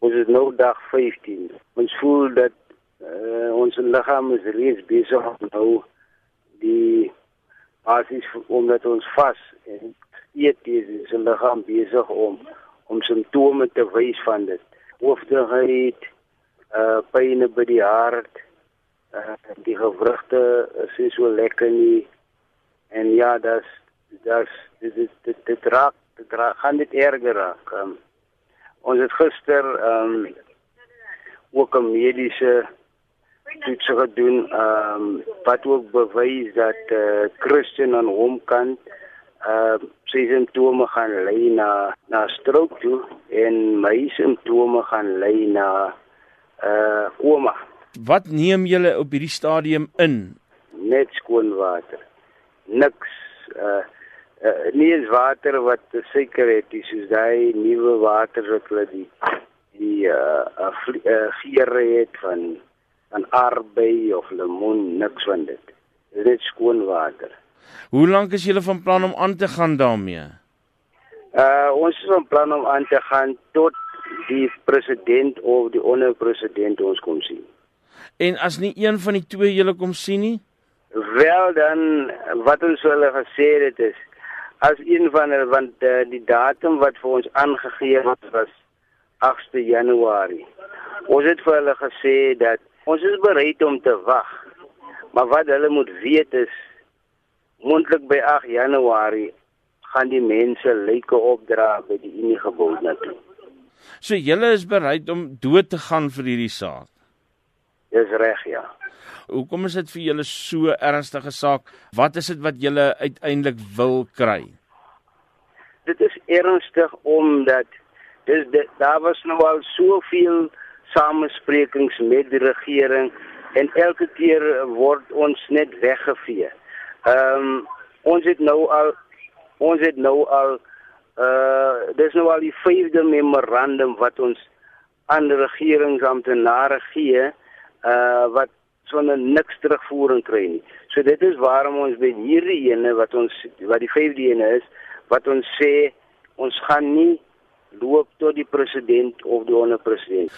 Ons is nou dag 15. Ons voel dat uh, ons liggaam is reeds besig om nou die basis omdat ons vas en eet is ons liggaam besig om om simptome te wys van dit. Hoofdigheid, uh pyn by die hart, uh die gewrigte is so lekker nie. En ja, das dit dit dit, dit raak, dit raak gaan dit erger raak. Um, ons het gister ehm um, ook 'n mediese toets gedoen ehm um, wat ook bewys dat eh uh, Christian aan hom kan ehm uh, sy simptome gaan lei na na stroke toe en my simptome gaan lei na eh uh, koma. Wat neem julle op hierdie stadium in? Net skoon water. Niks eh uh, uh, nie eens water wat seker het dis soos daai nuwe water wat hulle die die uh, uh, giere het van van arbei of lemoen niks van dit. Dit is skoon water. Hoe lank is julle van plan om aan te gaan daarmee? Uh ons is van plan om aan te gaan tot die president of die onderpresident ons kom sien. En as nie een van die twee julle kom sien nie? Wel dan wat ons hulle gesê het is as een van hulle want uh, die datum wat vir ons aangegee was was 8 Januarie. Ons het vir hulle gesê dat ons is bereid om te wag. Maar wat hulle moet weet is mondelik by 8 Januarie gaan die mense lyke opdra by die Unie gebou na toe. So julle is bereid om dood te gaan vir hierdie saak. Dis reg ja. Hoekom is dit vir julle so ernstige saak? Wat is dit wat julle uiteindelik wil kry? Dit is ernstig omdat dis dit, daar was nou al soveel samesprekings met die regering en elke keer word ons net weggevee. Ehm um, ons het nou al ons het nou al uh dis nou al die vyfde memorandum wat ons aan die regeringsamptenare gee uh wat sonder niks terugvoering kry nie. So dit is waarom ons by hierdie ene wat ons wat die vyfde ene is, wat ons sê ons gaan nie loop tot die president of die onderpresident.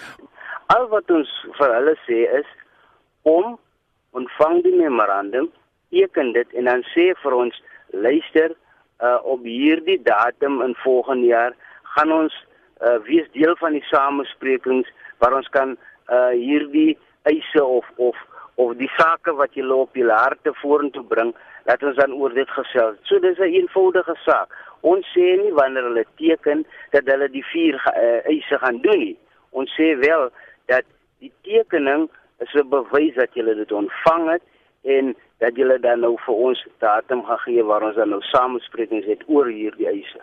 Al wat ons vir hulle sê is om ontvang die memorandum, teken dit en dan sê vir ons luister uh, op hierdie datum in volgende jaar gaan ons uh, wees deel van die samesprekings waar ons kan uh, hierdie eise of of of die sake wat julle op julle harte vorentoe bring, laat ons dan oor dit gesels. So dis 'n een eenvoudige saak. Ons sê nie wanneer hulle teken dat hulle die vier uh, eise gaan doen nie. Ons sê wel dat die tekening is 'n bewys dat julle dit ontvang het en dat julle dan nou vir ons datum gaan gee waar ons dan nou samesprekings het oor hierdie eise.